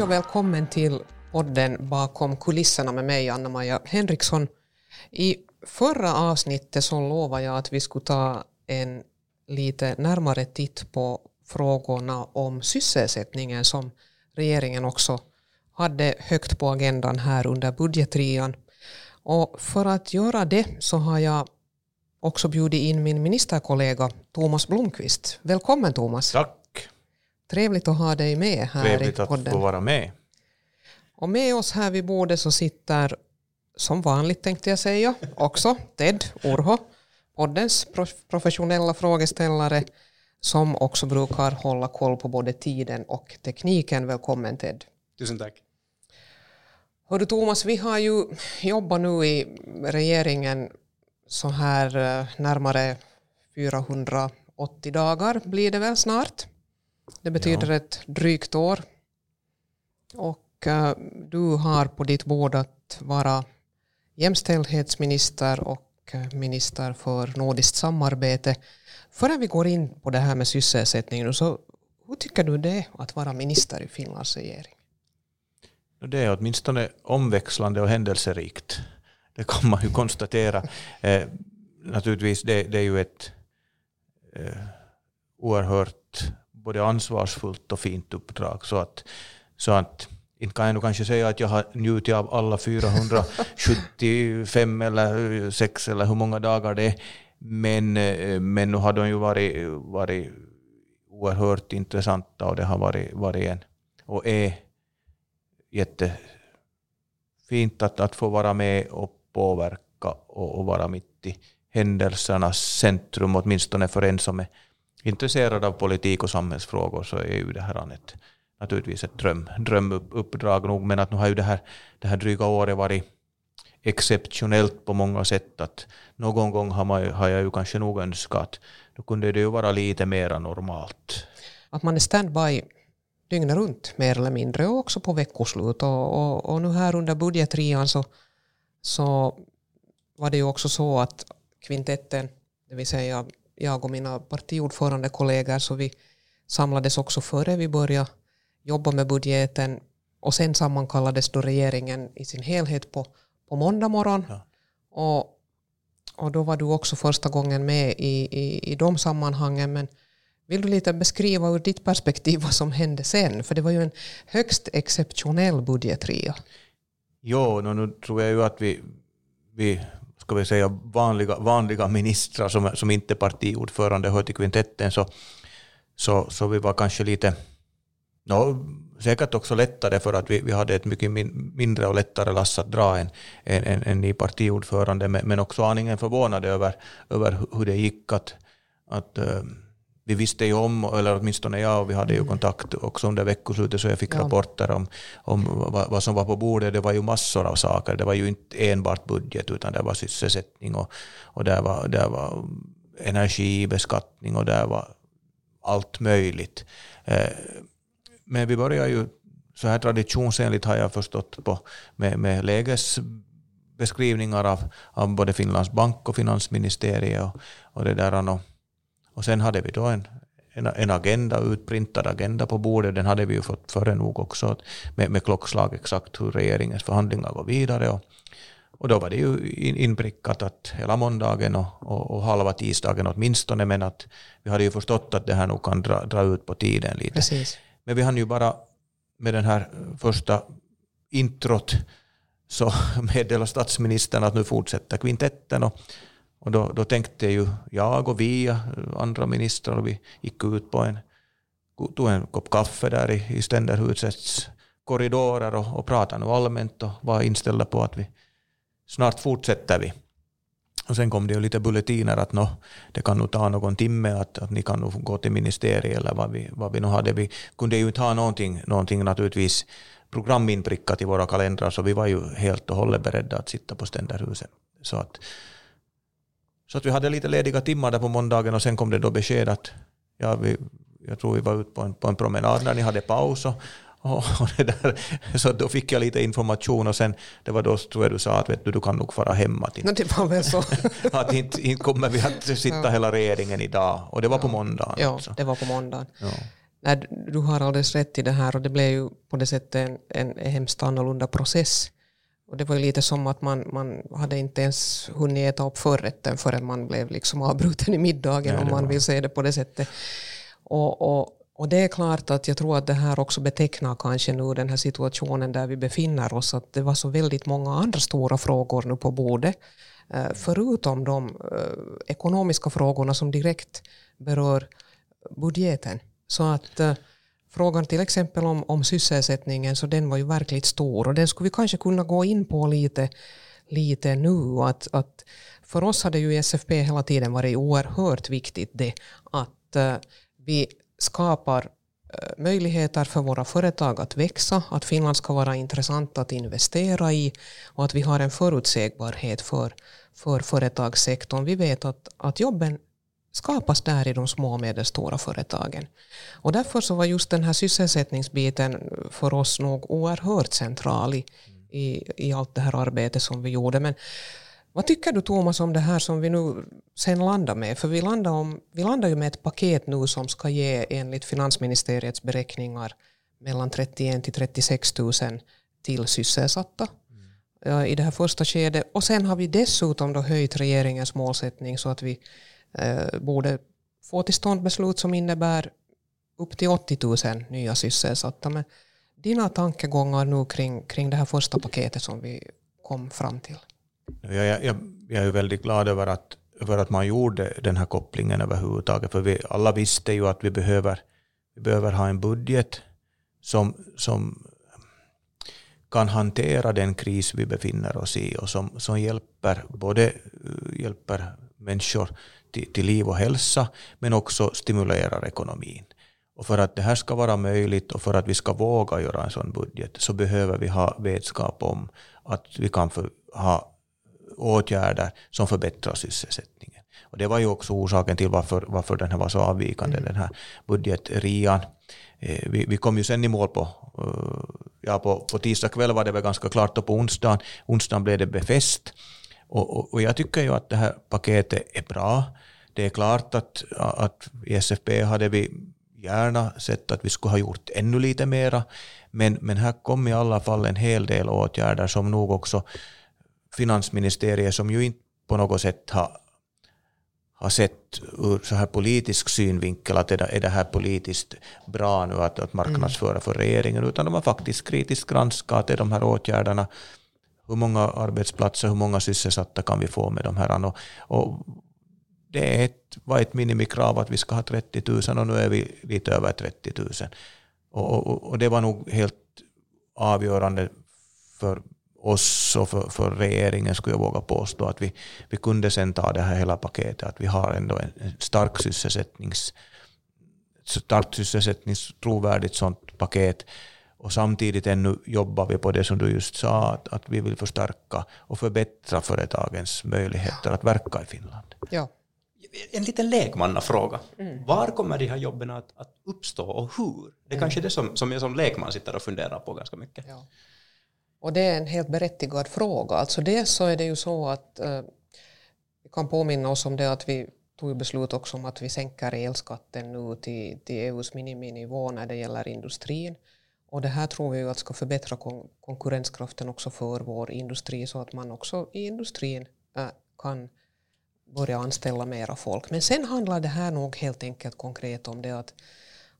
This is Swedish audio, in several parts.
Hej och välkommen till podden Bakom kulisserna med mig, Anna-Maja Henriksson. I förra avsnittet så lovade jag att vi skulle ta en lite närmare titt på frågorna om sysselsättningen som regeringen också hade högt på agendan här under budgetrian. Och för att göra det så har jag också bjudit in min ministerkollega Thomas Blomqvist. Välkommen Thomas. Tack. Trevligt att ha dig med här Trevligt i att podden. få vara med. Och med oss här vid bordet så sitter, som vanligt tänkte jag säga, också Ted Urho, poddens prof- professionella frågeställare som också brukar hålla koll på både tiden och tekniken. Välkommen Ted. Tusen tack. Hördu Thomas, vi har ju jobbat nu i regeringen så här eh, närmare 480 dagar blir det väl snart. Det betyder ett drygt år. Och eh, du har på ditt bord att vara jämställdhetsminister och eh, minister för nordiskt samarbete. Före vi går in på det här med sysselsättningen, så hur tycker du det är att vara minister i Finlands regering? Det är åtminstone omväxlande och händelserikt. Det kan man ju konstatera. Eh, naturligtvis, det, det är ju ett eh, oerhört både ansvarsfullt och fint uppdrag. Så att, så att inte kan jag nog kanske säga att jag har njutit av alla 475 eller 6 eller hur många dagar det är. Men, eh, men nu har de ju varit, varit oerhört intressanta och det har varit, varit en och är jättefint att, att få vara med och påverka och, och vara mitt i händelsernas centrum, åtminstone för en som är intresserad av politik och samhällsfrågor så är ju det här ett, naturligtvis ett dröm, drömuppdrag nog, men att nu har ju det här, det här dryga året varit exceptionellt på många sätt. Att någon gång har, man, har jag ju kanske nog önskat att då kunde det ju vara lite mera normalt. Att man är standby dygnet runt mer eller mindre och också på veckoslut. Och, och, och nu här under budgetrian så, så var det ju också så att kvintetten, det vill säga jag och mina partiordförandekollegor, så vi samlades också före vi började jobba med budgeten och sen sammankallades då regeringen i sin helhet på, på måndag morgon. Ja. Och, och då var du också första gången med i, i, i de sammanhangen. Men vill du lite beskriva ur ditt perspektiv vad som hände sen? För det var ju en högst exceptionell budgetria. Jo, nu tror jag ju att vi, vi ska vi säga vanliga, vanliga ministrar som, som inte är partiordförande hör till kvintetten, så, så, så vi var kanske lite, no, säkert också lättare för att vi, vi hade ett mycket min, mindre och lättare lass att dra än, än, än, än ni partiordförande, men, men också aningen förvånade över, över hur det gick att, att uh, vi visste ju om, eller åtminstone jag, och vi hade ju kontakt också under veckoslutet så jag fick Ja. rapporter om, om vad, vad som var på bordet. Det var ju massor av saker. Det var ju inte enbart budget utan det var sysselsättning och, och där var, där var energibeskattning och där var allt möjligt. Eh, men vi börjar ju så här traditionsenligt har jag förstått på, med, med lägesbeskrivningar av, av både Finlands bank och finansministeriet och, och det där. Och, och sen hade vi då en, en, en agenda, utprintad agenda på bordet. Den hade vi ju fått före nog också med, med klockslag exakt hur regeringens förhandlingar går vidare. Och, och då var det ju in- inprickat att hela måndagen och, och, och halva tisdagen åtminstone, men att vi hade ju förstått att det här nog kan dra, dra ut på tiden lite. Precis. Men vi hann ju bara med den här första introt så meddelade statsministern att nu fortsätter kvintetten och, och då, då tänkte ju jag och vi och andra ministrar och vi gick ut på en, tog en kopp kaffe där i, i ständerhusets korridorer och, och pratade nu allmänt och var inställda på att vi snart fortsätter vi. Och sen kom det ju lite bulletiner att no, det kan nog ta någon timme, att, att ni kan nog gå till ministeriet eller vad vi, vad vi nu hade. Vi kunde ju inte ha någonting, någonting naturligtvis programinprickat i våra kalendrar, så vi var ju helt och hållet beredda att sitta på ständerhuset. Så att, så att vi hade lite lediga timmar där på måndagen och sen kom det då besked att ja, vi, jag tror vi var ute på en, på en promenad när ni hade paus och, och, där. Så då fick jag lite information och sen det var då tror jag du sa att vet du, du kan nog fara hem. Att inte, det var väl så. att inte, inte kommer vi att sitta Ja. hela regeringen idag. Och det var på måndagen. ja, alltså. det var på måndagen. Ja. Nej, du har alldeles rätt i det här och det blev ju på det sättet en, en, en hemskt annorlunda process. Och det var ju lite som att man, man hade inte ens hunnit äta upp förrätten förrän man blev liksom avbruten i middagen Nej, om man vill säga det på det sättet. Och, och, och det är klart att jag tror att det här också betecknar kanske nu den här situationen där vi befinner oss, att det var så väldigt många andra stora frågor nu på bordet, eh, förutom de eh, ekonomiska frågorna som direkt berör budgeten. Så att eh, frågan till exempel om, om sysselsättningen, så den var ju verkligt stor och den skulle vi kanske kunna gå in på lite, lite nu. Att, att för oss har det ju i SFP hela tiden varit oerhört viktigt det att uh, vi skapar uh, möjligheter för våra företag att växa, att Finland ska vara intressant att investera i och att vi har en förutsägbarhet för, för företagssektorn. Vi vet att, att jobben skapas där i de små och medelstora företagen. Och därför så var just den här sysselsättningsbiten för oss nog oerhört central i, i, i allt det här arbetet som vi gjorde. Men vad tycker du Thomas om det här som vi nu sen landar med? För vi landar, om, vi landar ju med ett paket nu som ska ge enligt finansministeriets beräkningar mellan 31 till 36 000 till sysselsatta mm. i det här första skedet. Och sen har vi dessutom då höjt regeringens målsättning så att vi eh, borde få till stånd beslut som innebär upp till 80 000 nya sysselsatta. Men dina tankegångar nu kring, kring det här första paketet som vi kom fram till? Jag, jag, jag är väldigt glad över att, över att man gjorde den här kopplingen överhuvudtaget, för vi alla visste ju att vi behöver, vi behöver ha en budget som, som kan hantera den kris vi befinner oss i och som, som hjälper, både hjälper människor till, till liv och hälsa, men också stimulerar ekonomin. Och för att det här ska vara möjligt och för att vi ska våga göra en sån budget så behöver vi ha vetskap om att vi kan för, ha åtgärder som förbättrar sysselsättningen. Och det var ju också orsaken till varför, varför den här var så avvikande, mm. den här budgetrian. Eh, vi, vi kom ju sen i mål på, eh, ja, på, på tisdag kväll var det väl ganska klart och på onsdagen, onsdagen blev det befäst. Och, och, och, jag tycker ju att det här paketet är bra. Det är klart att, att i SFP hade vi gärna sett att vi skulle ha gjort ännu lite mera, men, men här kom i alla fall en hel del åtgärder som nog också finansministeriet, som ju inte på något sätt har, har sett ur så här politisk synvinkel att är det, är det här politiskt bra nu att, att marknadsföra för regeringen, utan de har faktiskt kritiskt granskat de här åtgärderna hur många arbetsplatser, hur många sysselsatta kan vi få med de här? Och, och det är ett, var ett minimikrav att vi ska ha 30 000 och nu är vi lite över 30 000. Och, och, och det var nog helt avgörande för oss och för, för regeringen, skulle jag våga påstå, att vi, vi kunde sen ta det här hela paketet, att vi har ändå en, stark sysselsättnings starkt sysselsättnings trovärdigt sånt paket och samtidigt ännu jobbar vi på det som du just sa, att, att vi vill förstärka och förbättra företagens möjligheter att verka i Finland. Ja. En liten lekmannafråga. Mm. Var kommer de här jobben att, att uppstå och hur? Det är mm. kanske det som, som jag som lekman sitter och funderar på ganska mycket. Ja. Och det är en helt berättigad fråga. Alltså dels så är det ju så att eh, vi kan påminna oss om det att vi tog beslut också om att vi sänker elskatten nu till, till EUs miniminivå när det gäller industrin. Och det här tror vi ju att ska förbättra kon konkurrenskraften också för vår industri så att man också i industrin äh, kan börja anställa mera folk. Men sen handlar det här nog helt enkelt konkret om det att,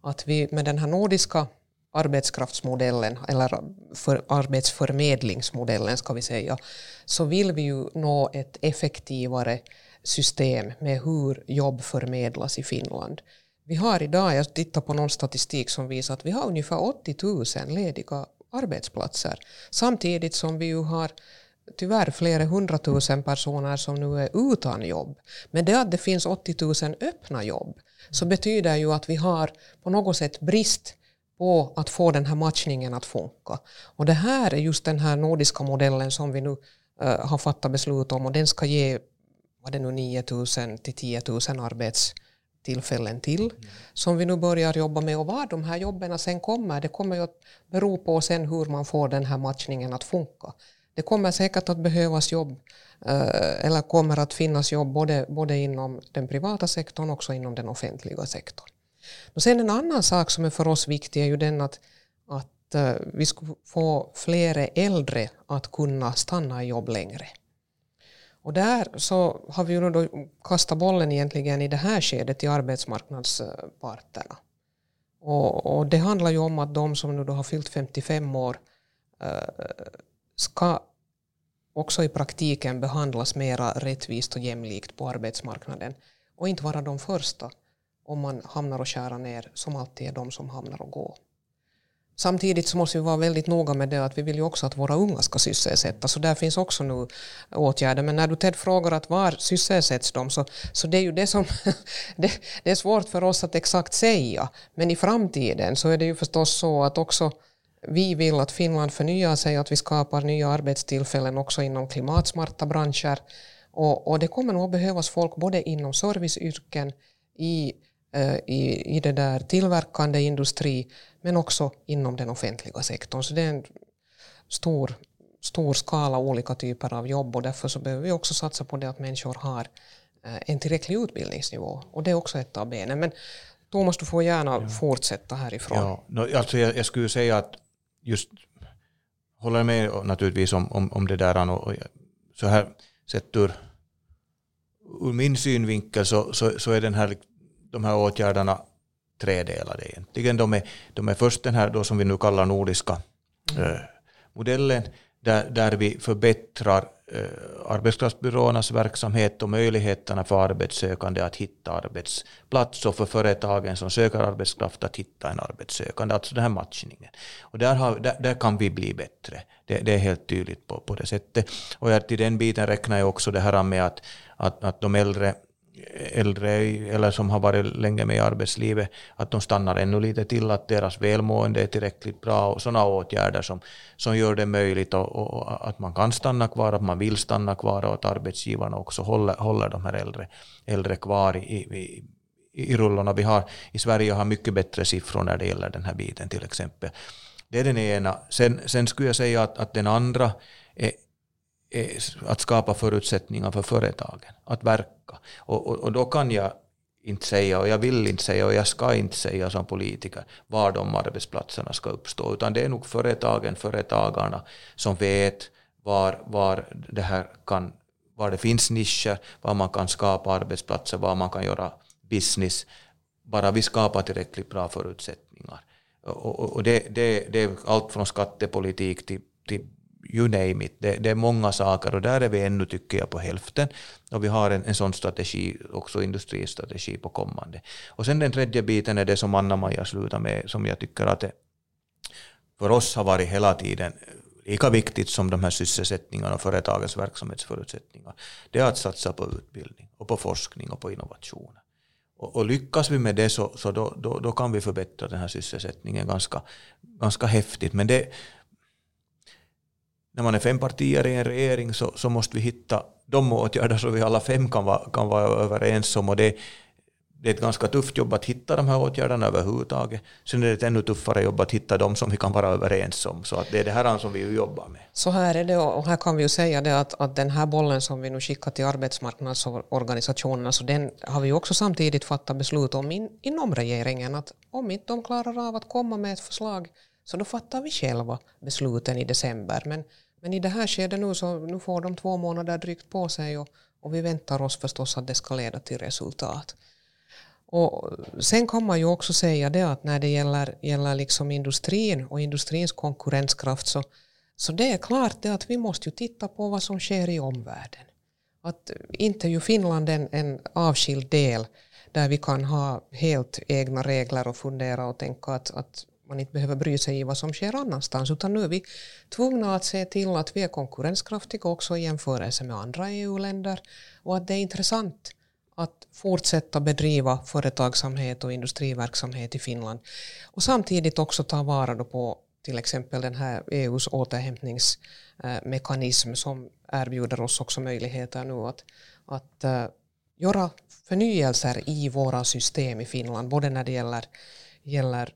att vi med den här nordiska arbetskraftsmodellen eller för arbetsförmedlingsmodellen ska vi säga så vill vi ju nå ett effektivare system med hur jobb förmedlas i Finland. Vi har idag, jag tittar på någon statistik som visar att vi har ungefär 80 000 lediga arbetsplatser. Samtidigt som vi ju har tyvärr flera hundratusen personer som nu är utan jobb. Men det att det finns 80 000 öppna jobb så betyder ju att vi har på något sätt brist på att få den här matchningen att funka. Och det här är just den här nordiska modellen som vi nu eh, har fattat beslut om och den ska ge vad det nu 9 000 till 10 000 arbets tillfällen till mm. som vi nu börjar jobba med och var de här jobben sen kommer det kommer ju att bero på sen hur man får den här matchningen att funka. Det kommer säkert att behövas jobb eh, eller kommer att finnas jobb både, både inom den privata sektorn och också inom den offentliga sektorn. Och sen en annan sak som är för oss viktig är ju den att, att eh, vi ska få fler äldre att kunna stanna i jobb längre. Och där så har vi ju då kastat bollen egentligen i det här skedet till arbetsmarknadsparterna. Och, och, det handlar ju om att de som nu då har fyllt 55 år eh, ska också i praktiken behandlas mera rättvist och jämlikt på arbetsmarknaden och inte vara de första om man hamnar och skära ner som alltid är de som hamnar och går. Samtidigt så måste vi vara väldigt noga med det att vi vill ju också att våra unga ska sysselsättas. Så där finns också nu åtgärder. Men när du Ted frågar att var sysselsätts de så, så det är ju det som det, det, är svårt för oss att exakt säga. Men i framtiden så är det ju förstås så att också vi vill att Finland förnyar sig, att vi skapar nya arbetstillfällen också inom klimatsmarta branscher. Och, och det kommer nog att behövas folk både inom serviceyrken, i, i, i det där tillverkande industri, men också inom den offentliga sektorn. Så det är en stor, stor skala olika typer av jobb och därför så behöver vi också satsa på det att människor har eh, en tillräcklig utbildningsnivå. Och det är också ett av benen. Men Thomas, du får gärna ja. fortsätta härifrån. Ja, no, alltså jag, jag skulle säga att just håller med naturligtvis om, om, om det där. Och, så här sett ur, ur min synvinkel så, så, så, är den här, de här åtgärderna tredelade egentligen. De är, de är först den här då som vi nu kallar nordiska mm. eh, modellen där, där vi förbättrar eh, arbetskraftsbyråernas verksamhet och möjligheterna för arbetssökande att hitta arbetsplats och för företagen som söker arbetskraft att hitta en arbetssökande, alltså den här matchningen. Och där, har, där, där kan vi bli bättre. Det, det, är helt tydligt på, på det sättet. Och till den biten räknar jag också det här med att, att, att de äldre äldre eller som har varit länge med i arbetslivet, att de stannar ännu lite till, att deras välmående är tillräckligt bra och sådana åtgärder som, som gör det möjligt och, och, att man kan stanna kvar, att man vill stanna kvar och att arbetsgivarna också håller, håller de här äldre, äldre kvar i, i, i rullorna. Vi har i Sverige har mycket bättre siffror när det gäller den här biten till exempel. Det är den ena. Sen, sen skulle jag säga att, att den andra är Eh, att skapa förutsättningar för företagen att verka. Och, och, och, då kan jag inte säga, och jag vill inte säga, och jag ska inte säga som politiker, var de arbetsplatserna ska uppstå, utan det är nog företagen, företagarna som vet var, var det här kan, var det finns nischer, var man kan skapa arbetsplatser, var man kan göra business, bara vi skapar tillräckligt bra förutsättningar. Och, och det, det, det är allt från skattepolitik till, till you name it. Det, det, är många saker och där är vi ännu, tycker jag, på hälften. Och vi har en, en sån strategi, också industristrategi på kommande. Och sen den tredje biten är det som Anna-Maja slutade med, som jag tycker att det för oss har varit hela tiden lika viktigt som de här sysselsättningarna och företagens verksamhetsförutsättningar. Det är att satsa på utbildning och på forskning och på innovationer. Och, och lyckas vi med det så, så då, då, då, kan vi förbättra den här sysselsättningen ganska, ganska häftigt. Men det, när man är fem partier i en regering så, så måste vi hitta de åtgärder som vi alla fem kan vara, kan vara överens om. Och det, det är ett ganska tufft jobb att hitta de här åtgärderna överhuvudtaget. Sen är det ett ännu tuffare jobb att hitta de som vi kan vara överens om. Så att det är det här som vi jobbar med. Så här är det och här kan vi ju säga det att, att den här bollen som vi nu skickar till arbetsmarknadsorganisationerna så den har vi ju också samtidigt fattat beslut om in, inom regeringen att om inte de klarar av att komma med ett förslag så då fattar vi själva besluten i december. Men, men i det här skedet nu så nu får de två månader drygt på sig och, och vi väntar oss förstås att det ska leda till resultat. Och sen kan man ju också säga det att när det gäller, gäller liksom industrin och industrins konkurrenskraft så, så det är klart det att vi måste ju titta på vad som sker i omvärlden. Att inte är ju Finland en, en avskild del där vi kan ha helt egna regler och fundera och tänka att, att man inte behöver bry sig i vad som sker annanstans, utan nu är vi tvungna att se till att vi är konkurrenskraftiga också i jämförelse med andra EU-länder och att det är intressant att fortsätta bedriva företagsamhet och industriverksamhet i Finland och samtidigt också ta vara på till exempel den här EUs återhämtningsmekanism eh, som erbjuder oss också möjligheter nu att, att uh, göra förnyelser i våra system i Finland, både när det gäller, gäller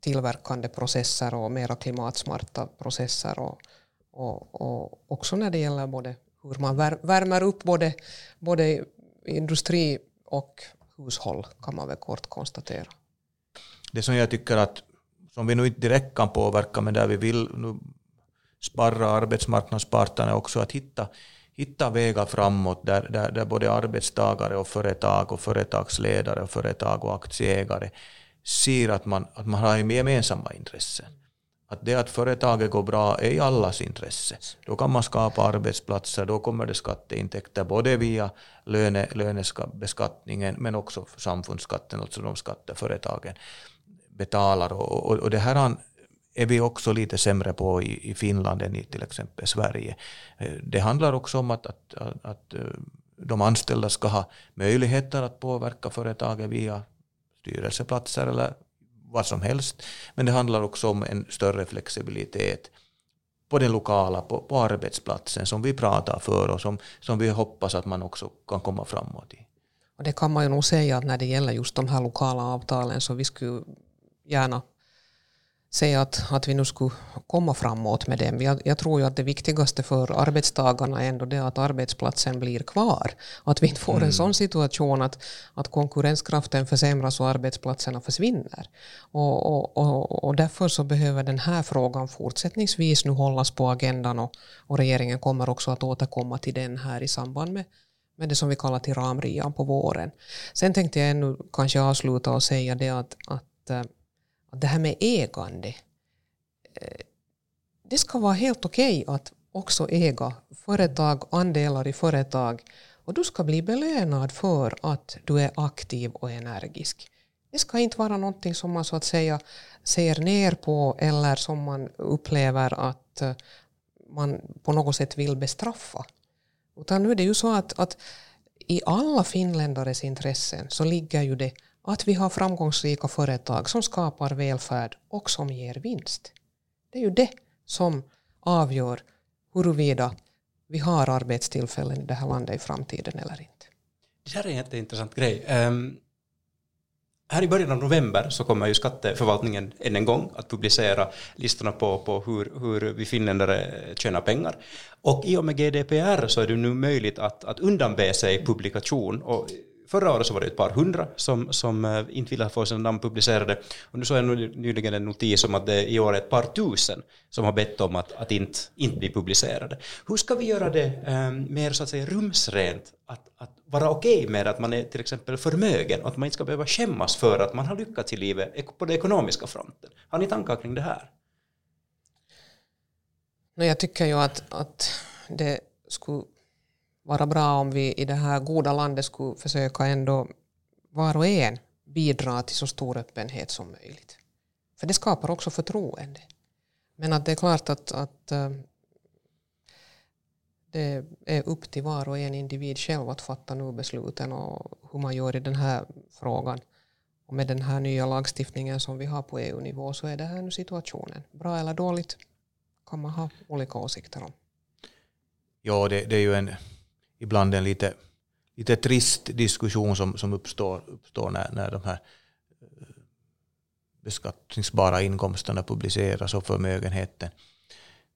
tillverkande processer och mera klimatsmarta processer och, och, och också när det gäller både hur man värmer upp både, både industri och hushåll kan man väl kort konstatera. det som jag tycker att, som vi nu inte direkt kan påverka, men där vi vill nu sparra arbetsmarknadsparterna också, att hitta, hitta vägar framåt där, där, där både arbetstagare och företag och företagsledare och företag och aktieägare ser att man, att man har gemensamma intressen. Att det att företaget går bra är i allas intresse. Då kan man skapa arbetsplatser, då kommer det skatteintäkter både via löne, lönebeskattningen men också samfundsskatten, alltså de skatter företagen betalar. Och, och, och det här är vi också lite sämre på i, i Finland än i till exempel Sverige. Det handlar också om att, att, att, att de anställda ska ha möjligheter att påverka företaget via styrelseplatser eller vad som helst. Men det handlar också om en större flexibilitet på den lokala, på, på arbetsplatsen som vi pratar för och som, som vi hoppas att man också kan komma framåt i. Och det kan man ju nog säga att när det gäller just de här lokala avtalen så vi skulle gärna säga att, att vi nu skulle komma framåt med dem. Jag, jag, tror ju att det viktigaste för arbetstagarna är ändå det att arbetsplatsen blir kvar. Att vi inte får mm. en sån situation att, att konkurrenskraften försämras och arbetsplatserna försvinner. Och, och, och, och därför så behöver den här frågan fortsättningsvis nu hållas på agendan och, och regeringen kommer också att återkomma till den här i samband med med det som vi kallar till ramrian på våren. Sen tänkte jag ännu kanske avsluta och säga det att, att eh, att det här med ägande, eh, det ska vara helt okej okay att också äga företag, andelar i företag och du ska bli belönad för att du är aktiv och energisk. Det ska inte vara någonting som man så att säga ser ner på eller som man upplever att eh, man på något sätt vill bestraffa. Utan nu är det ju så att, att i alla finländares intressen så ligger ju det att vi har framgångsrika företag som skapar välfärd och som ger vinst. Det är ju det som avgör huruvida vi har arbetstillfällen i det här landet i framtiden eller inte. Det här är en jätteintressant grej. Um, här i början av november så kommer ju skatteförvaltningen än en gång att publicera listorna på, på hur, hur vi finländare tjänar pengar. Och i och med GDPR så är det nu möjligt att, att undanbe sig publikation. Och förra året så var det ett par hundra som, som eh, inte ville få sina namn publicerade. Och nu såg jag nyligen en notis om att det i år är ett par tusen som har bett om att, att inte, inte bli publicerade. Hur ska vi göra det eh, mer så att säga rumsrent? Att, att vara okej okay med att man är till exempel förmögen och att man inte ska behöva skämmas för att man har lyckats i livet på den ekonomiska fronten. Har ni tankar kring det här? Jag tycker ju att, att det skulle vara bra om vi i det här goda landet skulle försöka ändå var och en bidra till så stor öppenhet som möjligt. För det skapar också förtroende. Men att det är klart att, att eh, det är upp till var och en individ själv att fatta nu besluten och hur man gör i den här frågan. Och med den här nya lagstiftningen som vi har på EU-nivå så är det här nu situationen. Bra eller dåligt kan man ha olika åsikter om. Ja, det, det är ju en ibland en lite, lite trist diskussion som, som uppstår, uppstår när, när de här eh, beskattningsbara inkomsterna publiceras och förmögenheten.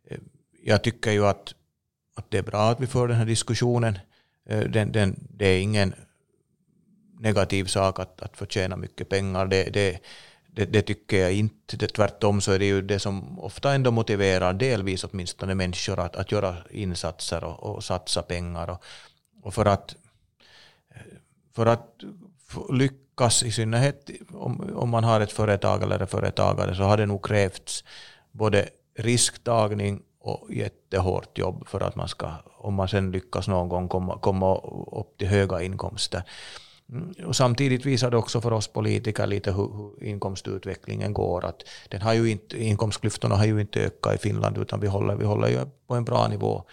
Eh, jag tycker ju att, att det är bra att vi får den här diskussionen. Eh, den, den, det är ingen negativ sak att, att förtjäna mycket pengar. Det, det, det, det, tycker jag inte. Det, tvärtom så är det ju det som ofta ändå motiverar delvis åtminstone människor att, att göra insatser och, och satsa pengar. Och, och, för att, för att lyckas, i synnerhet om, om man har ett företag eller en företagare, så har det nog krävts både risktagning och jättehårt jobb för att man ska, om man sen lyckas någon gång komma, komma upp till höga inkomster. Mm. Och samtidigt visar det också för oss politiker lite hur, hur inkomstutvecklingen går. Att den har ju inte, inkomstklyftorna har ju inte ökat i Finland utan vi håller, vi håller ju på en bra nivå.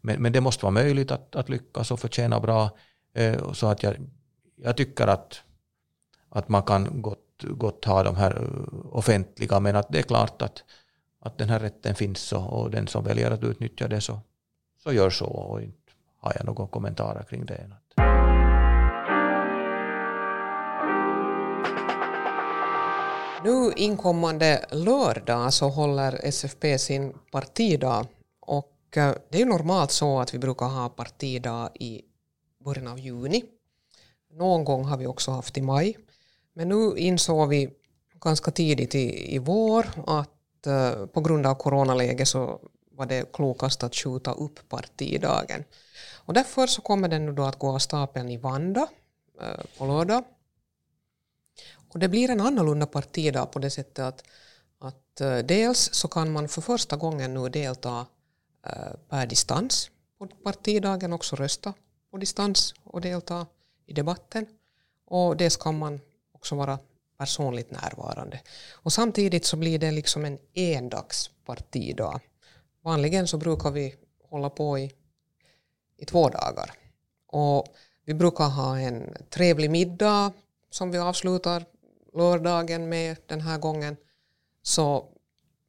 Men, men det måste vara möjligt att, att lyckas och förtjäna bra. Eh, så att jag, jag tycker att, att man kan gott, gott ha de här eh, offentliga men att det är klart att, att den här rätten finns och, och den som väljer att utnyttja det så, så gör så och inte har jag några kommentarer kring det. Nu inkommande lördag så håller SFP sin partidag och eh, det är ju normalt så att vi brukar ha partidag i början av juni. Någon gång har vi också haft i maj. Men nu insåg vi ganska tidigt i, i vår att uh, på grund av coronaläget så var det klokast att skjuta upp partidagen. Och därför så kommer den nu då att gå av stapeln i Vanda uh, på lördag. Och det blir en annorlunda partidag på det sättet att, att eh, dels så kan man för första gången nu delta eh, per distans på partidagen, också rösta på distans och delta i debatten. Och dels kan man också vara personligt närvarande. Och samtidigt så blir det liksom en endagspartidag. Vanligen så brukar vi hålla på i, i två dagar. Och vi brukar ha en trevlig middag som vi avslutar lördagen med den här gången. Så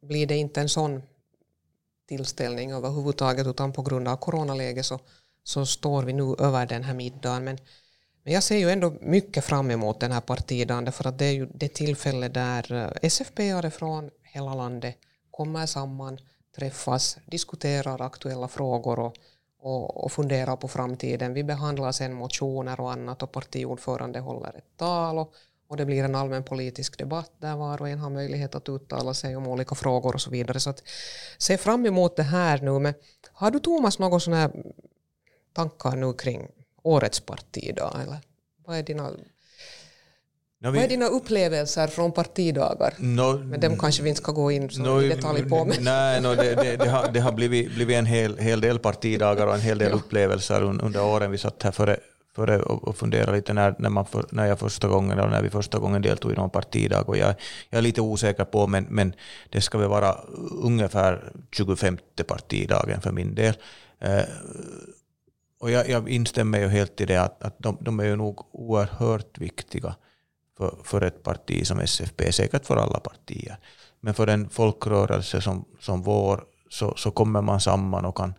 blir det inte en sån tillställning överhuvudtaget utan på grund av coronaläget så, så står vi nu över den här middagen. Men men jag ser ju ändå mycket fram emot den här partidagen för att det är ju det tillfälle där eh, SFP-are från hela landet kommer samman, träffas, diskuterar aktuella frågor och, och, och funderar på framtiden. Vi behandlar sen motioner och annat och partiordförande håller ett tal och, och det blir en allmän politisk debatt där var och en har möjlighet att uttala sig om olika frågor och så vidare. Så att se fram emot det här nu. Men har du Thomas några sådana tankar nu kring årets partidag? Eller vad är dina, no, vi, vad är dina upplevelser från partidagar? No, men dem kanske vi inte ska gå in så no, i detalj på. Men. Nej, no, det, det, det, har, det har blivit, blivit en hel, hel del partidagar och en hel del ja. upplevelser under åren. Vi satt här före, före och fundera lite när, när, man för, när jag första gången, eller när vi första gången deltog i någon partidag. Och jag, jag är lite osäker på, men, men det ska väl vara ungefär 25 partidagen för min del. Eh, och jag, jag, instämmer ju helt i det att, att de, de är ju nog oerhört viktiga för, för ett parti som SFP, säkert för alla partier. Men för en folkrörelse som, som vår så, så kommer man samman och kan,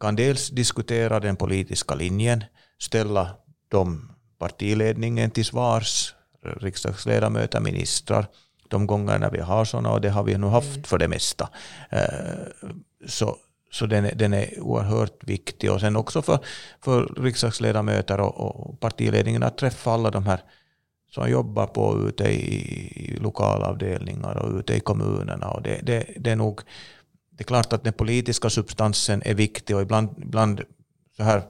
kan dels diskutera den politiska linjen, ställa de partiledningen till svars, riksdagsledamöter, ministrar, de gångerna vi har sådana, och det har vi nu haft mm. för det mesta. Eh, så, så den är, den är oerhört viktig. Och sen också för, för riksdagsledamöter och, och partiledningen att träffa alla de här som jobbar på ute i, i lokalavdelningar och ute i kommunerna. Och det, det, det, är nog det är klart att den politiska substansen är viktig och ibland, ibland så här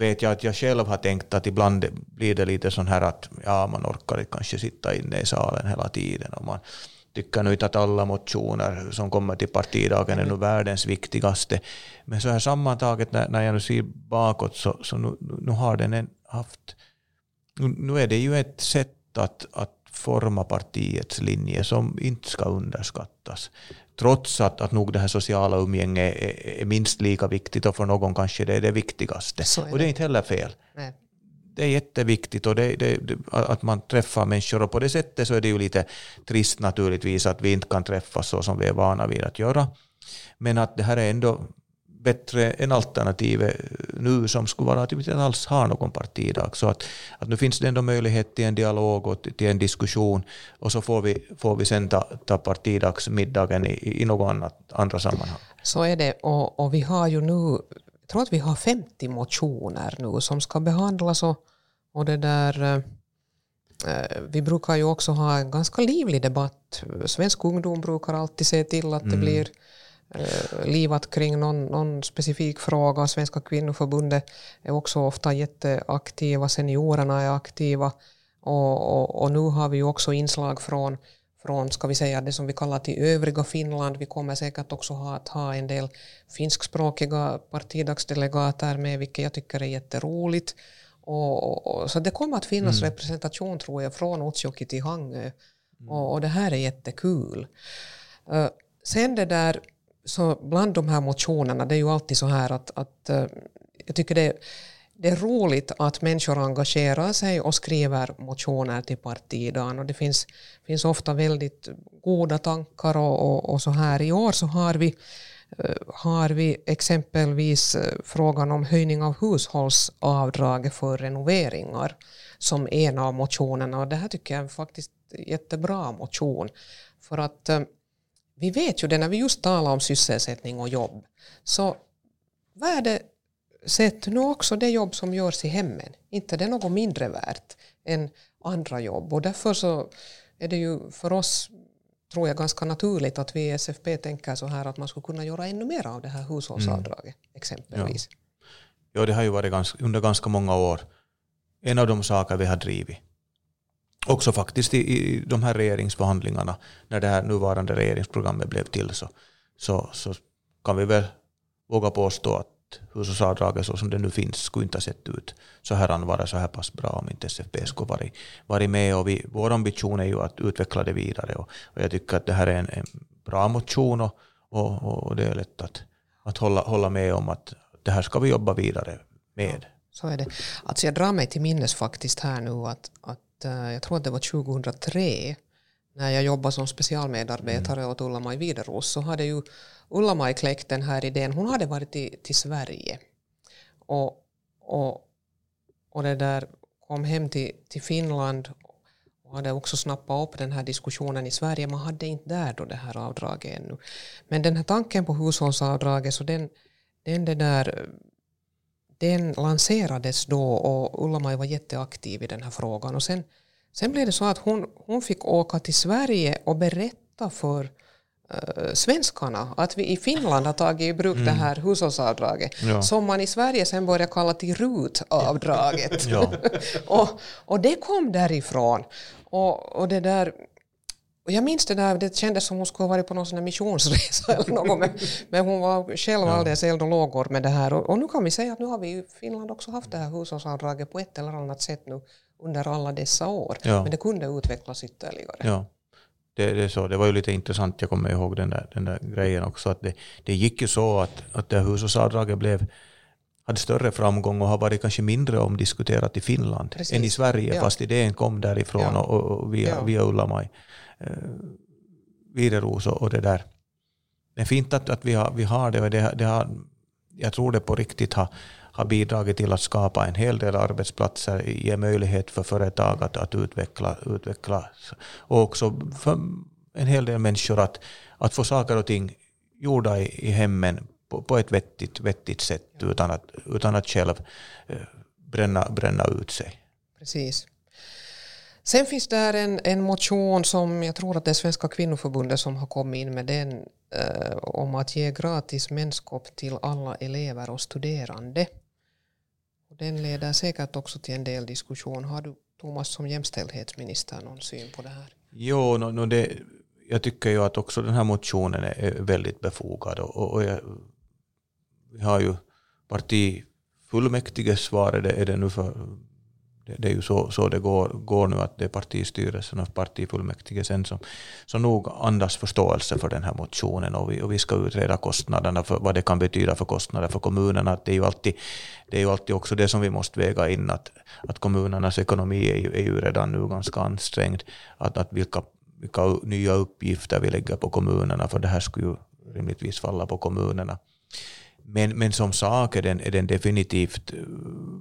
vet jag att jag själv har tänkt att ibland blir det lite sån här att ja, man orkar kanske sitta inne i salen hela tiden och man tycker nu inte att alla motioner som kommer till partidagen är nu världens viktigaste. Men så här sammantaget när, när jag nu ser bakåt så, så nu, nu har den en haft... Nu, nu är det ju ett sätt att, att forma partiets linje som inte ska underskattas. Trots att, att nog det här sociala umgänget är, är minst lika viktigt och för någon kanske det är det viktigaste. Är det. Och det är inte heller fel. Nej det är jätteviktigt och det, det, att man träffar människor och på det sättet så är det ju lite trist naturligtvis att vi inte kan träffas så som vi är vana vid att göra. Men att det här är ändå bättre än alternativet nu som skulle vara att vi inte alls har någon partidag. Så att, att nu finns det ändå möjlighet till en dialog och till en diskussion och så får vi, får vi sen ta, ta partidagsmiddagen i, i något annat, andra sammanhang. Så är det och, och vi har ju nu tror att vi har 50 motioner nu som ska behandlas och, och det där eh, vi brukar ju också ha en ganska livlig debatt. Svensk ungdom brukar alltid se till att det mm. blir livat kring någon, någon specifik fråga. Svenska kvinnoförbundet är också ofta jätteaktiva, seniorerna är aktiva och, och, och nu har vi ju också inslag från från ska vi säga, det som vi kallar till övriga Finland. Vi kommer säkert också ha, att ha en del finskspråkiga partidagsdelegater med, vilket jag tycker är jätteroligt. Och, och, och så det kommer att finnas mm. representation tror jag från Utsjoki till Hangö. Mm. Och, och, det här är jättekul. Uh, sen det där, så bland de här motionerna, det är ju alltid så här att, att eh, jag tycker det det är roligt att människor engagerar sig och skriver motioner till partidagen. Och det finns, finns ofta väldigt goda tankar och, och, och så här. I år så har vi, eh, har vi exempelvis eh, frågan om höjning av hushållsavdraget för renoveringar som en av motionerna. Och det här tycker jag är faktiskt jättebra motion. För att vi vet ju det när vi just talar om sysselsättning och jobb. Så vad är det Sätt nu också det jobb som görs i hemmen. Inte det är något mindre värt än andra jobb. Och därför så är det ju för oss tror jag ganska naturligt att vi i SFP tänker så här att man skulle kunna göra ännu mer av det här hushållsavdraget mm. exempelvis. Ja. ja, det har ju varit ganska, under ganska många år en av de saker vi har drivit. Också faktiskt i, i de här regeringsförhandlingarna, när det här nuvarande regeringsprogrammet blev till, så, så, så kan vi väl våga påstå att hushållsavdraget så som det nu finns skulle inte ha sett ut så här vara så här pass bra om inte SFP skulle varit, varit med. Och vi, vår ambition är ju att utveckla det vidare och, och jag tycker att det här är en, en bra motion och, och, och, det är lätt att, att hålla, hålla med om att det här ska vi jobba vidare med. Så är det. Alltså jag drar mig till minnes faktiskt här nu att, att jag tror att det var 2003 när jag jobbade som specialmedarbetare mm. åt Ulla-Maj Wideros så hade ju Ulla-Maj kläckt den här idén. Hon hade varit till, till Sverige och, och, och det där kom hem till, till Finland och hade också snappat upp den här diskussionen i Sverige. Man hade inte där då det här avdraget ännu. Men den här tanken på hushållsavdraget så den, den, det där, den lanserades då och Ulla-Maj var jätteaktiv i den här frågan. Och sen, sen blev det så att hon, hon fick åka till Sverige och berätta för uh, svenskarna att vi i Finland har tagit i bruk mm. det här hushållsavdraget ja. som man i Sverige sen började kalla till RUT-avdraget. Ja. och, och det kom därifrån. Och, och det där och jag minns det där, det kändes som hon skulle ha varit på någon sån missionsresa eller något, men, men hon var själv alldeles eld och lågor med det här. Och, och, nu kan vi säga att nu har vi i Finland också haft det här hushållsavdraget på ett eller annat sätt nu under alla dessa år. Ja. Men det kunde utvecklas ytterligare. Ja det, det, så, det var ju lite intressant, jag kommer ihåg den där, den där grejen också, att det, det gick ju så att, att det hushållsavdraget blev hade större framgång och har varit kanske mindre omdiskuterat i Finland Precis. än i Sverige, ja. fast idén kom därifrån ja. och, och via, ja. via Ulla-Maj Eh, Wideros och, och det där. Det är fint att, att vi, har, vi har det och det, det har, jag tror det på riktigt har, har bidragit till att skapa en hel del arbetsplatser, ge möjlighet för företag att, att utveckla, utvecklas och också för en hel del människor att, att få saker och ting gjorda i, i hemmen på, på ett vettigt, vettigt sätt utan att, utan att själv eh, bränna, bränna ut sig. Precis. Sen finns det en, en motion som jag tror att det är Svenska kvinnoförbundet som har kommit in med den eh, om att ge gratis menskopp till alla elever och studerande. Och den leder säkert också till en del diskussion. Har du Thomas som jämställdhetsminister någon syn på det här? Jo, no, no det, jag tycker ju att också den här motionen är väldigt befogad. Och, och jag, vi har ju partifullmäktiges svar är det, är det nu för det, är ju så, så det går, går nu att det är partistyrelsen och partifullmäktige sen som, som nog andas förståelse för den här motionen och vi, och vi ska utreda kostnaderna för vad det kan betyda för kostnader för kommunerna. Att det, är ju alltid, det är ju alltid också det som vi måste väga in att, att kommunernas ekonomi är ju, är ju redan nu ganska ansträngd. Att, att vilka, vilka nya uppgifter vi lägger på kommunerna för det här skulle ju rimligtvis falla på kommunerna. Men, men som sak är den, är den definitivt eh,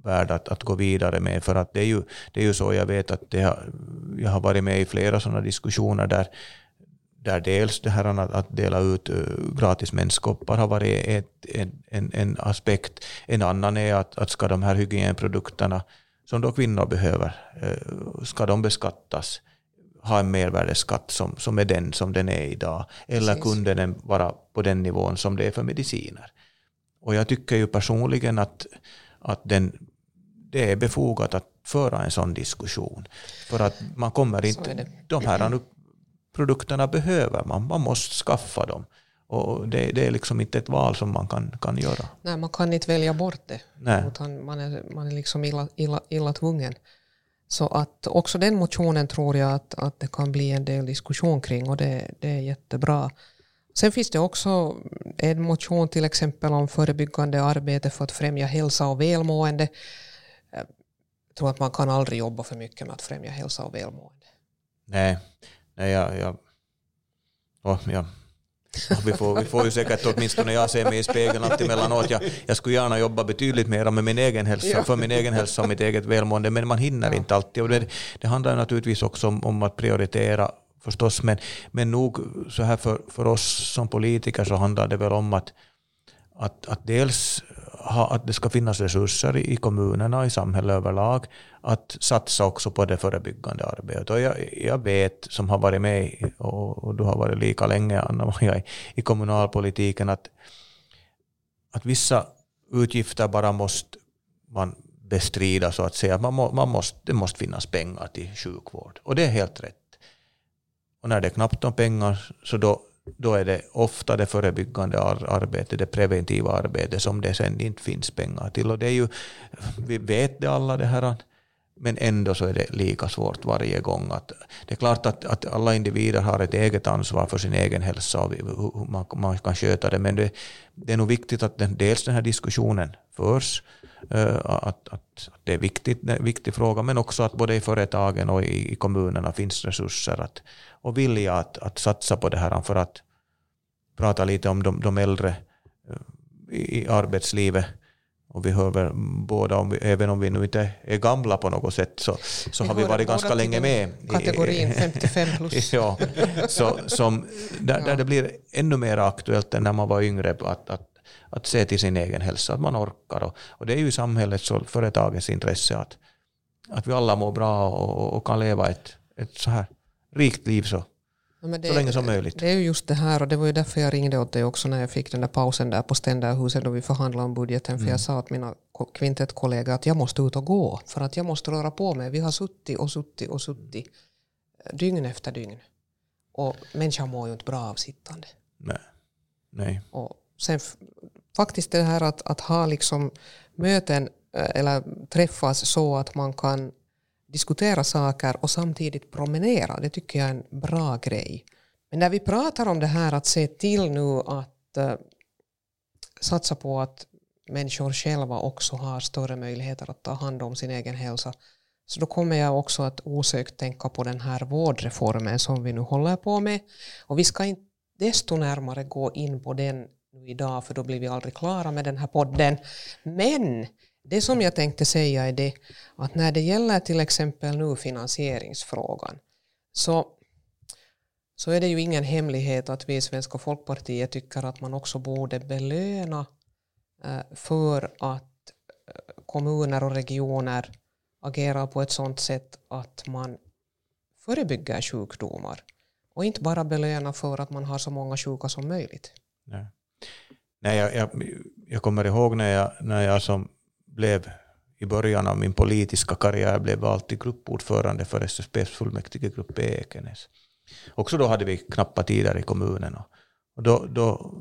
värd att, att gå vidare med. För att det är ju, det är ju så jag vet att det har, jag har varit med i flera sådana diskussioner där, där dels det här att dela ut eh, gratis menskoppar har varit ett, en, en, en aspekt. En annan är att, att ska de här hygienprodukterna som då kvinnor behöver, eh, ska de beskattas? ha en mervärdesskatt som, som är den som den är idag? Eller Precis. kunde den vara på den nivån som det är för mediciner? Och jag tycker ju personligen att, att den, det är befogat att föra en sån diskussion. För att man kommer inte... De här produkterna behöver man, man måste skaffa dem. Och det, det, är liksom inte ett val som man kan, kan göra. Nej, man kan inte välja bort det. Nej. Utan man är, man är liksom illa, illa, illa tvungen. Så att också den motionen tror jag att, att det kan bli en del diskussion kring och det, det är jättebra. Sen finns det också en motion till exempel om förebyggande arbete för att främja hälsa och välmående. Jag tror att man kan aldrig jobba för mycket med att främja hälsa och välmående. Nej, nej jag, jag, oh, ja. Vi får, vi får ju säkert, åtminstone jag ser mig i spegeln alltid mellanåt. Jag, jag skulle gärna jobba betydligt mer med min egen hälsa, för min egen hälsa och mitt eget välmående, men man hinner ja. inte alltid. Och det, det handlar naturligtvis också om, om att prioritera förstås, men, men nog så här för, för oss som politiker så handlar det väl om att, att, att dels ha, att det ska finnas resurser i, i kommunerna, i samhället överlag, att satsa också på det förebyggande arbetet. Och jag, jag vet, som har varit med och, och du har varit lika länge, Anna-Maja, i, i kommunalpolitiken, att, att vissa utgifter bara måste man bestrida så att säga. Man, må, man måste, det måste finnas pengar till sjukvård. Och det är helt rätt. Och när det är knappt om pengar så då, då är det ofta det förebyggande arbetet, det preventiva arbetet som det sen inte finns pengar till. Och det är ju, vi vet det alla det här, men ändå så är det lika svårt varje gång. Att, det är klart att, att alla individer har ett eget ansvar för sin egen hälsa och hur man, man kan sköta det, men det, det är nog viktigt att den, dels den här diskussionen förs, eh, att, att, att, det är viktigt, en viktig fråga, men också att både i företagen och i, i kommunerna finns resurser att, och vilja att, att satsa på det här för att prata lite om de, de äldre eh, i arbetslivet och vi hör väl båda, om vi, även om vi nu inte är gamla på något sätt, så, så har vi varit ganska länge med. Kategorin 55 plus. ja, så, som, där, där det blir ännu mer aktuellt än när man var yngre, att, att, att se till sin egen hälsa, att man orkar. Och, och det är ju samhällets och företagets intresse att, att vi alla mår bra och, och kan leva ett, ett så här rikt liv så det, så länge som möjligt. Det är ju just det här och det var ju därför jag ringde åt dig också när jag fick den där pausen där på Ständerhuset då vi förhandlade om budgeten. För mm. jag sa åt mina kvintett-kollegor att jag måste ut och gå för att jag måste röra på mig. Vi har suttit och suttit och suttit eh, dygn efter dygn. Och människan mår ju inte bra av sittande. Nej. Nej. Och sen faktiskt det här att, att ha liksom möten eh, eller träffas så att man kan diskutera saker och samtidigt promenera. Det tycker jag är en bra grej. Men när vi pratar om det här att se till nu att uh, satsa på att människor själva också har större möjligheter att ta hand om sin egen hälsa så då kommer jag också att osökt tänka på den här vårdreformen som vi nu håller på med. Och vi ska inte desto närmare gå in på den nu idag för då blir vi aldrig klara med den här podden. Men det som jag tänkte säga är det att när det gäller till exempel nu finansieringsfrågan så, så är det ju ingen hemlighet att vi i Svenska Folkpartiet tycker att man också borde belöna eh, för att eh, kommuner och regioner agerar på ett sådant sätt att man förebygger sjukdomar och inte bara belöna för att man har så många sjuka som möjligt. Nej. Nej, jag, jag, jag kommer ihåg när jag, när jag som blev i början av min politiska karriär blev vald till gruppordförande för SSPs fullmäktigegrupp i Ekenäs. Också då hade vi knappa tider i kommunen. Och då, då,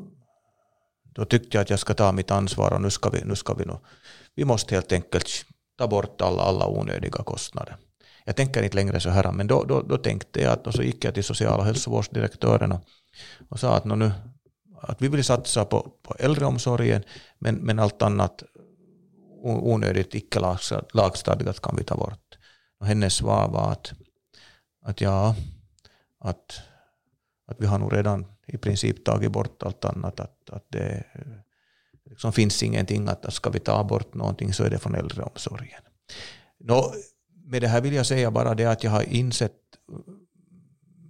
då tyckte jag att jag ska ta mitt ansvar och nu ska vi, nu ska vi, nu, vi måste helt enkelt ta bort alla, alla onödiga kostnader. Jag tänker inte längre så här, men då, då, då tänkte jag att, och så gick jag till social och hälsovårdsdirektören och, och sa att, nu, att vi vill satsa på, på äldreomsorgen, men, men allt annat onödigt icke lagstadgat kan vi ta bort. Och hennes svar var att, att ja, att, att vi har nog redan i princip tagit bort allt annat. Att, att det liksom finns ingenting att ska vi ta bort någonting så är det från äldreomsorgen. Nå, med det här vill jag säga bara det att jag har insett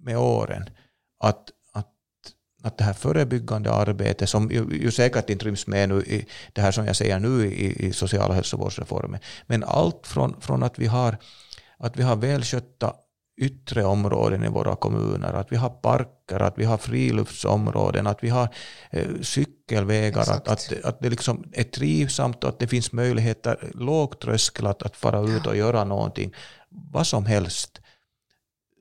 med åren att att det här förebyggande arbetet, som ju, ju säkert inte ryms med nu i det här som jag säger nu i, i social och hälsovårdsreformen, men allt från, från att vi har att vi har välskötta yttre områden i våra kommuner, att vi har parker, att vi har friluftsområden, att vi har eh, cykelvägar, att, att, att det liksom är trivsamt och att det finns möjligheter, låg tröskel att, att fara ut och göra någonting, vad som helst.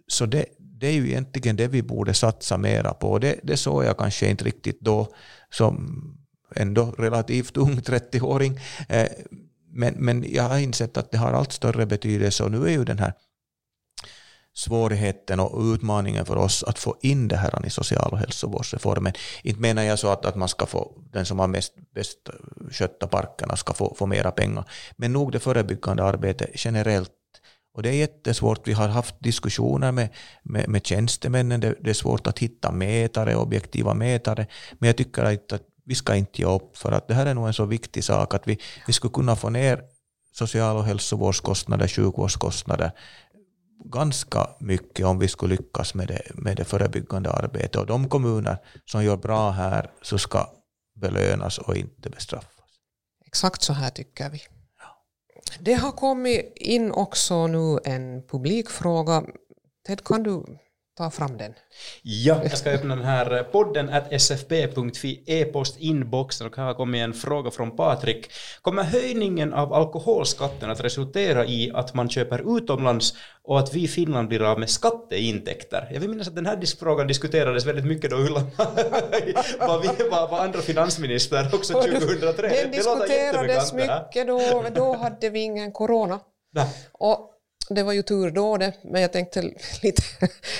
Så det, det är ju egentligen det vi borde satsa mera på. Det, det såg jag kanske inte riktigt då som ändå relativt ung 30-åring. Eh, men, men jag har insett att det har allt större betydelse och nu är ju den här svårigheten och utmaningen för oss att få in det här i social och hälsovårdsreformen. Inte menar jag så att, att man ska få, den som har mest bäst skötta parkerna ska få, få mera pengar, men nog det förebyggande arbetet generellt och det är jättesvårt. Vi har haft diskussioner med, med, med tjänstemännen. Det, det, är svårt att hitta mätare, objektiva mätare. Men jag tycker att, att vi ska inte ge upp för att det här är nog en så viktig sak att vi, vi skulle kunna få ner social och hälsovårdskostnader, sjukvårdskostnader ganska mycket om vi skulle lyckas med det, med det förebyggande arbetet. Och de kommuner som gör bra här så ska belönas och inte bestraffas. Exakt så här tycker vi. Det har kommit in också nu en publikfråga. Ted, kan du ta fram den? Ja, jag ska öppna den här podden at sfp.fi e-post-inboxen och här kommit en fråga från Patrik. Kommer höjningen av alkoholskatten att resultera i att man köper utomlands och att vi i Finland blir av med skatteintäkter? Jag vill minnas att den här frågan diskuterades väldigt mycket då Ulla var, vi, var, var andra finansminister också 2003. Den diskuterades mycket då, då hade vi ingen corona. Och det var ju tur då det, men jag tänkte lite,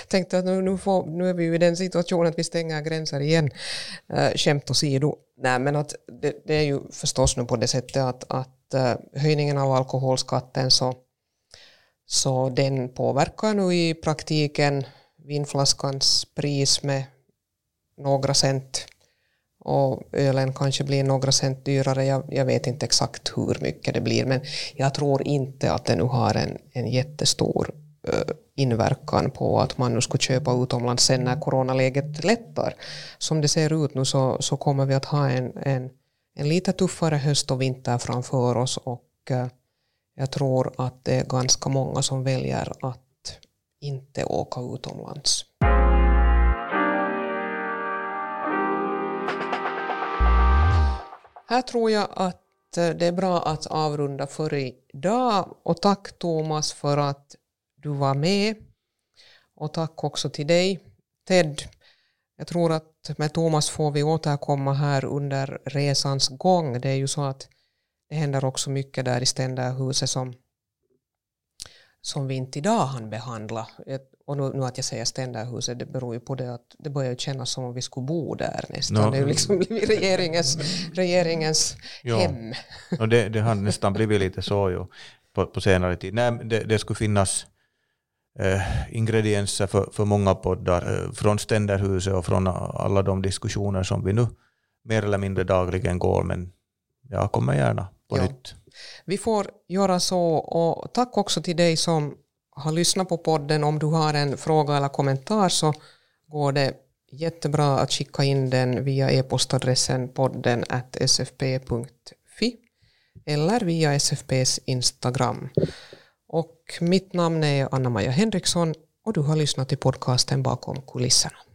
tänkte att nu, nu, får, nu är vi ju i den situationen att vi stänger gränser igen. Uh, skämt åsido. Nej, men att det, det, är ju förstås nu på det sättet att, att uh, höjningen av alkoholskatten så, så den påverkar nu i praktiken vinflaskans pris med några cent och ölen kanske blir några cent dyrare. Jag, jag, vet inte exakt hur mycket det blir men jag tror inte att det nu har en, en jättestor uh, inverkan på att man nu ska köpa utomlands sen när coronaläget lättar. Som det ser ut nu så, så kommer vi att ha en, en, en lite tuffare höst och vinter framför oss och uh, jag tror att det är ganska många som väljer att inte åka utomlands. Här tror jag att eh, det är bra att avrunda för idag och tack Thomas för att du var med och tack också till dig Ted. Jag tror att med Thomas får vi återkomma här under resans gång. Det är ju så att det händer också mycket där i Ständerhuset som, som vi inte idag hann behandla och nu, nu, att jag säger ständerhuset, det beror ju på det att det börjar kännas som om vi skulle bo där nästan. No. Det är ju liksom blivit regeringens, regeringens hem. Och det, det har nästan blivit lite så ju på, på senare tid. Nej, det, det skulle finnas eh, ingredienser för, för många poddar eh, från ständerhuset och från alla de diskussioner som vi nu mer eller mindre dagligen går. Men jag kommer gärna på ja. nytt. Vi får göra så och tack också till dig som har lyssnat på podden. Om du har en fråga eller kommentar så går det jättebra att skicka in den via e-postadressen podden sfp.fi eller via SFPs Instagram. Och mitt namn är Anna-Maja Henriksson och du har lyssnat till podcasten Bakom kulisserna.